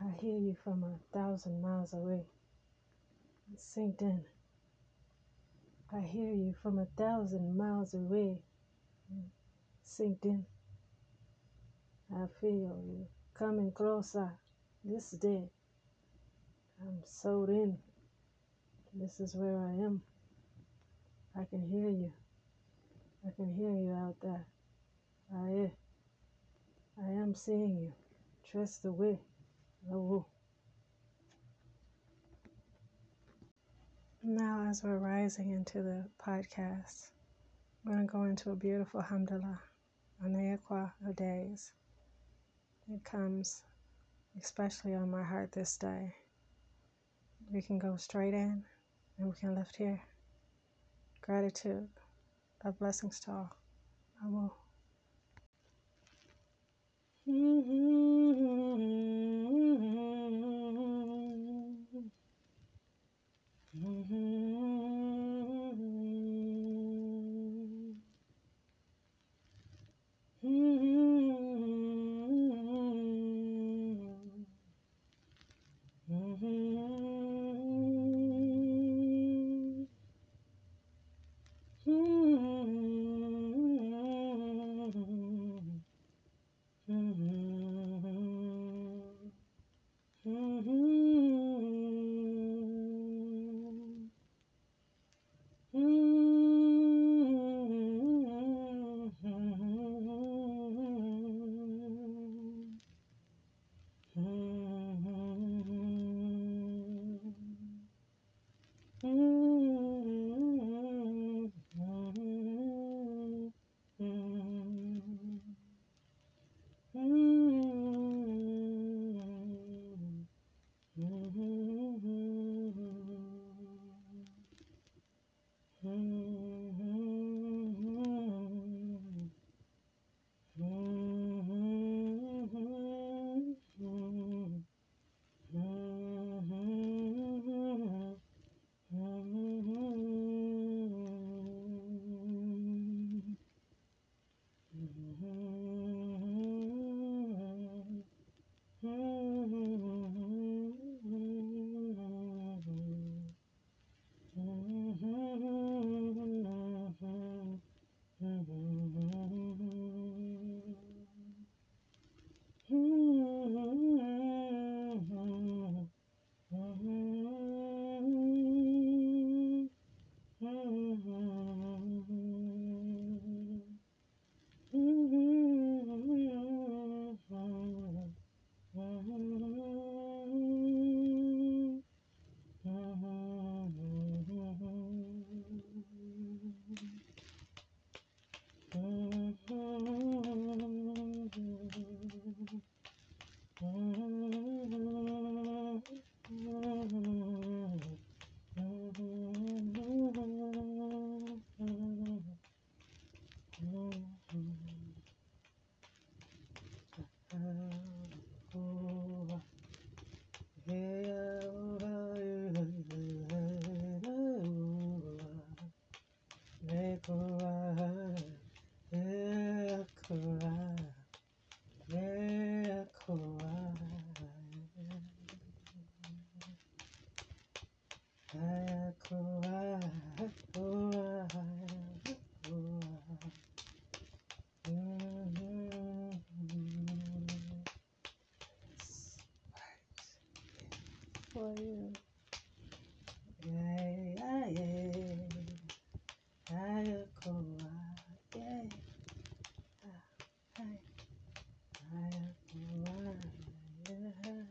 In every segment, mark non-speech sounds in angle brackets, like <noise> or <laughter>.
I hear you from a thousand miles away. It sinked in. I hear you from a thousand miles away. Sinked in. I feel you coming closer this day. I'm sewed in. This is where I am. I can hear you. I can hear you out there. I, I am seeing you. Trust the way. Now, as we're rising into the podcast, we're going to go into a beautiful hamdallah, anayakwa of days. It comes especially on my heart this day. We can go straight in and we can lift here. Gratitude. Love blessings to all. I will. <laughs> Mm-hmm. For you. Yeah, yeah, yeah. Ayakoa, yeah. Ah, hey. Ayakoa, yeah.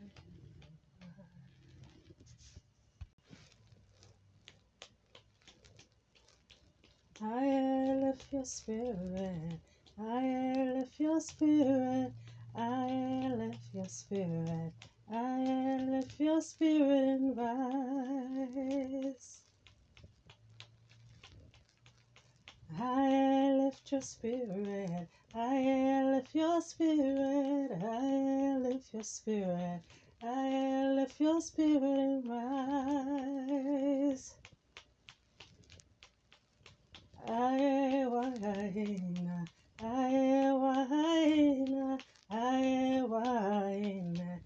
I lift your spirit. I lift your spirit. I lift your spirit. I lift your spirit and rise. I lift your spirit. I lift your spirit. I lift your spirit. I lift your spirit and rise. Aye, waina, aye, waina, aye, waina,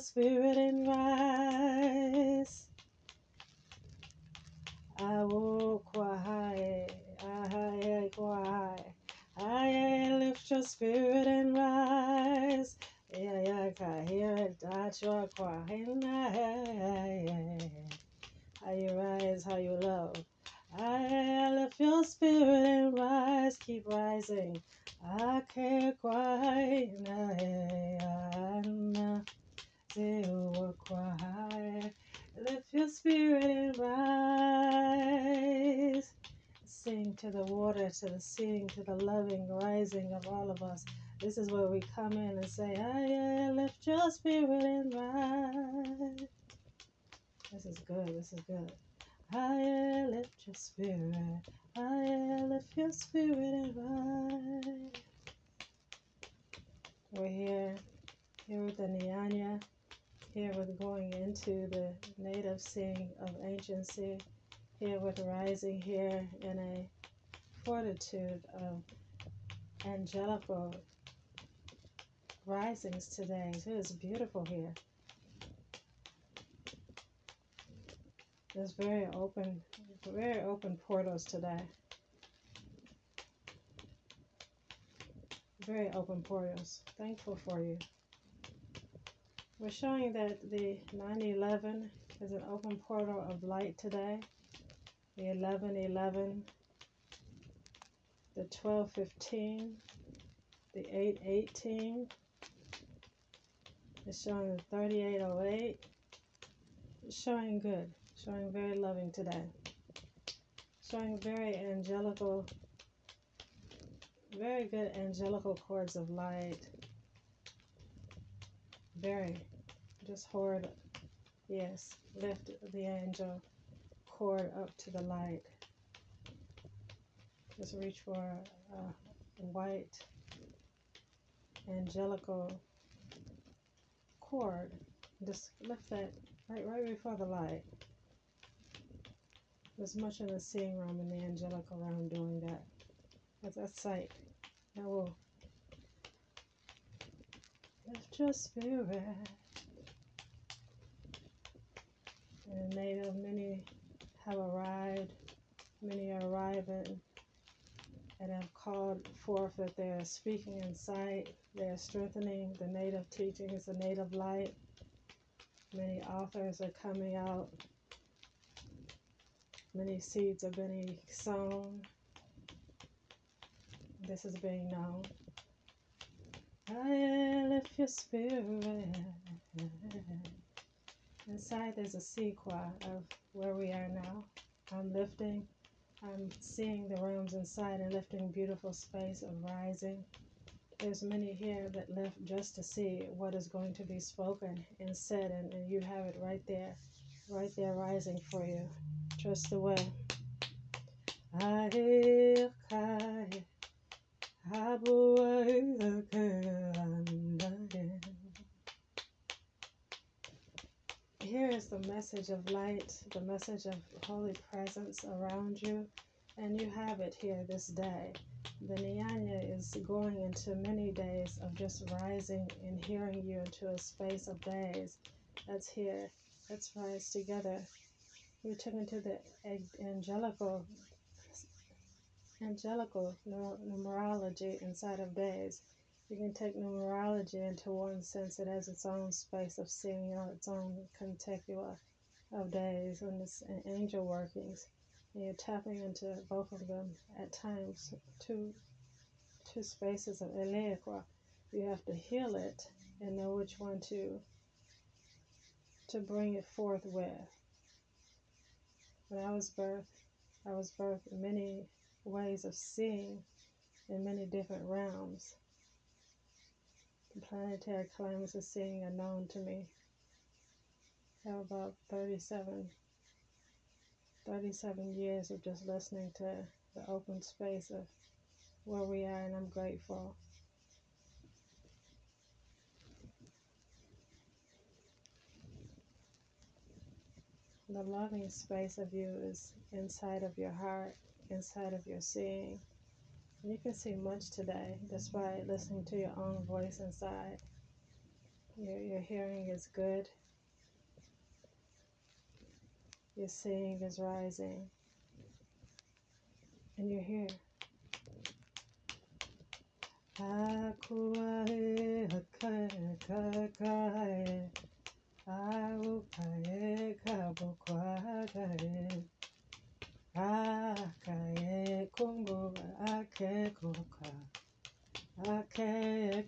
spirit and rise. I lift your spirit and rise. Yeah, yeah, I hear it, you rise, how you love. I lift your and rise, keep rising. I can't cry. Zero cry. Lift your spirit and rise. Sing to the water, to the seeing, to the loving rising of all of us. This is where we come in and say, ah, I lift your spirit and rise. This is good. This is good. Ah, I lift your spirit. Lift your spirit and rise. We're here, here with the Nyanya. Here with going into the native sing of anciency. Here with rising here in a fortitude of angelical risings today. It is beautiful here. There's very open, very open portals today. Very open portals. Thankful for you. We're showing that the 911 is an open portal of light today. The 1111, the 1215, the 818. It's showing the 3808. It's showing good showing very loving today. Showing very angelical, very good angelical cords of light. Very. Just hold, yes, lift the angel cord up to the light. Just reach for a white angelical cord. Just lift that right right before the light. There's much in the seeing realm and the angelical realm doing that. That's a sight. That will lift your spirit. And native, many have arrived, many are arriving and have called forth that they are speaking in sight, they are strengthening the native teachings, the native light. Many authors are coming out Many seeds are being sown. This is being known. I lift your spirit. Inside there's a sequel of where we are now. I'm lifting. I'm seeing the realms inside and lifting beautiful space of rising. There's many here that left just to see what is going to be spoken and said, and, and you have it right there, right there rising for you. Trust the way. Here is the message of light, the message of holy presence around you, and you have it here this day. The Nyanya is going into many days of just rising and hearing you into a space of days. That's here. Let's rise together we took into the angelical angelical numerology inside of days. You can take numerology into one sense. It has its own space of seeing out its own contextua of days and its an angel workings. And you're tapping into both of them at times. Two two spaces of Eleaqua. You have to heal it and know which one to to bring it forth with. When I was birthed, I was birthed many ways of seeing in many different realms. The planetary climates of seeing are known to me. I have about 37, 37 years of just listening to the open space of where we are, and I'm grateful. The loving space of you is inside of your heart, inside of your seeing. You can see much today just by listening to your own voice inside. Your, your hearing is good. Your seeing is rising. And you're here. Akuae hakae kakae. Aukae kabukwagae. Akae.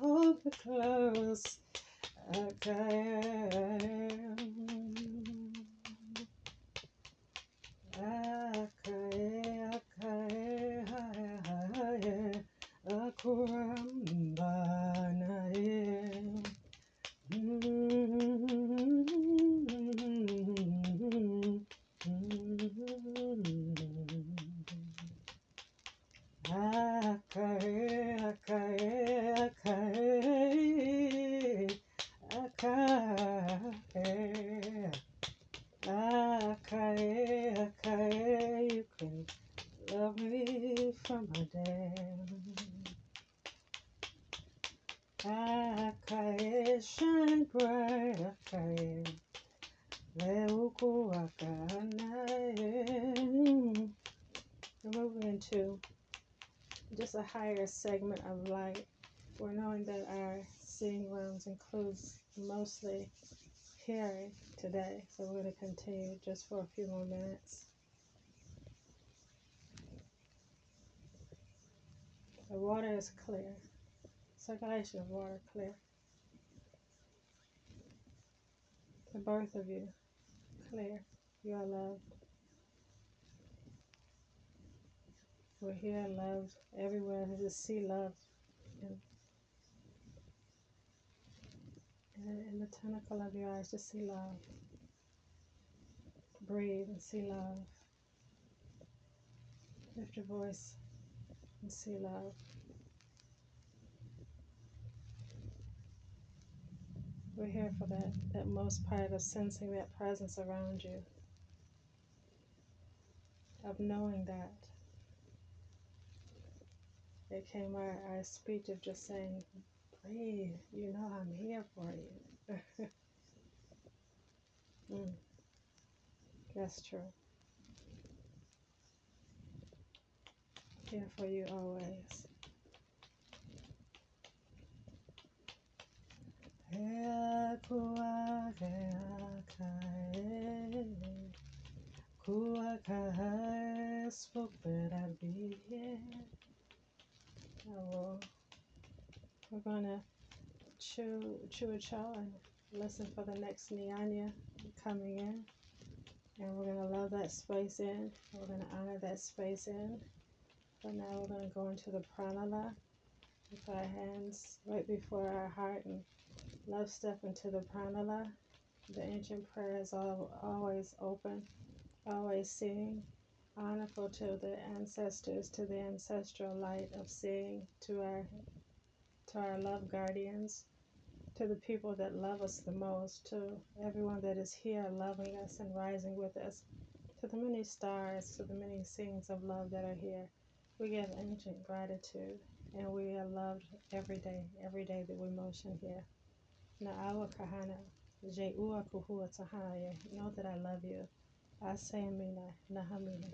Hold me close. Akae, akae, hae, hae, akurambanae. Akae, akae, akae, akae. Akae, akae, you can love me from a day. Akae, shine bright, akae, leuku akanae. We're moving into just a higher segment of light. We're knowing that our seeing realms includes mostly hearing today, so we're going to continue just for a few more minutes. The water is clear. Circulation of water clear. The birth of you clear. You are loved. We're here, loved. Everywhere, just see love. And, and in the tentacle of your eyes, just see love. Breathe and see love. Lift your voice and see love. We're here for that, that most part of sensing that presence around you, of knowing that. It came our, our speech of just saying, breathe, you know I'm here for you. <laughs> mm, that's true. Here for you always. We're gonna chew, chew a chow and listen for the next Nyanya coming in. And we're gonna love that space in. We're gonna honor that space in. But now we're gonna go into the pranala with our hands right before our heart and love step into the pranala. The ancient prayer is always open, always seeing, honorful to the ancestors, to the ancestral light of seeing, to our to our love guardians, to the people that love us the most, to everyone that is here loving us and rising with us, to the many stars, to the many scenes of love that are here. We give ancient gratitude and we are loved every day, every day that we motion here. Na'awa kahana, je'ua kuhua tahaya. Know that I love you. Ase mina, nahamina.